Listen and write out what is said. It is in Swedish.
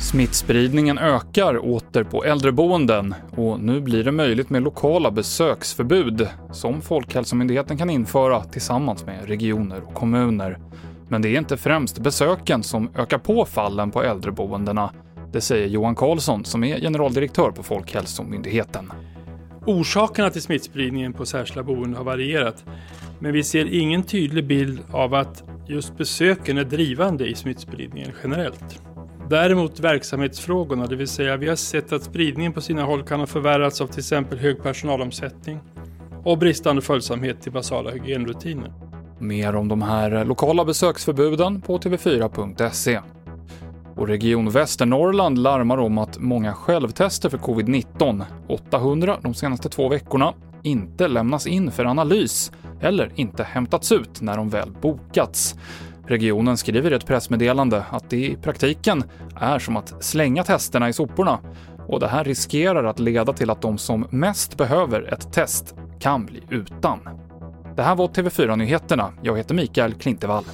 Smittspridningen ökar åter på äldreboenden och nu blir det möjligt med lokala besöksförbud som Folkhälsomyndigheten kan införa tillsammans med regioner och kommuner. Men det är inte främst besöken som ökar på fallen på äldreboendena. Det säger Johan Karlsson som är generaldirektör på Folkhälsomyndigheten. Orsakerna till smittspridningen på särskilda boenden har varierat, men vi ser ingen tydlig bild av att just besöken är drivande i smittspridningen generellt. Däremot verksamhetsfrågorna, det vill säga vi har sett att spridningen på sina håll kan ha förvärrats av till exempel hög personalomsättning och bristande följsamhet till basala hygienrutiner. Mer om de här lokala besöksförbuden på tv4.se. Och Region Västernorrland larmar om att många självtester för covid-19, 800 de senaste två veckorna, inte lämnas in för analys eller inte hämtats ut när de väl bokats. Regionen skriver i ett pressmeddelande att det i praktiken är som att slänga testerna i soporna och det här riskerar att leda till att de som mest behöver ett test kan bli utan. Det här var TV4 Nyheterna. Jag heter Mikael Klintevall.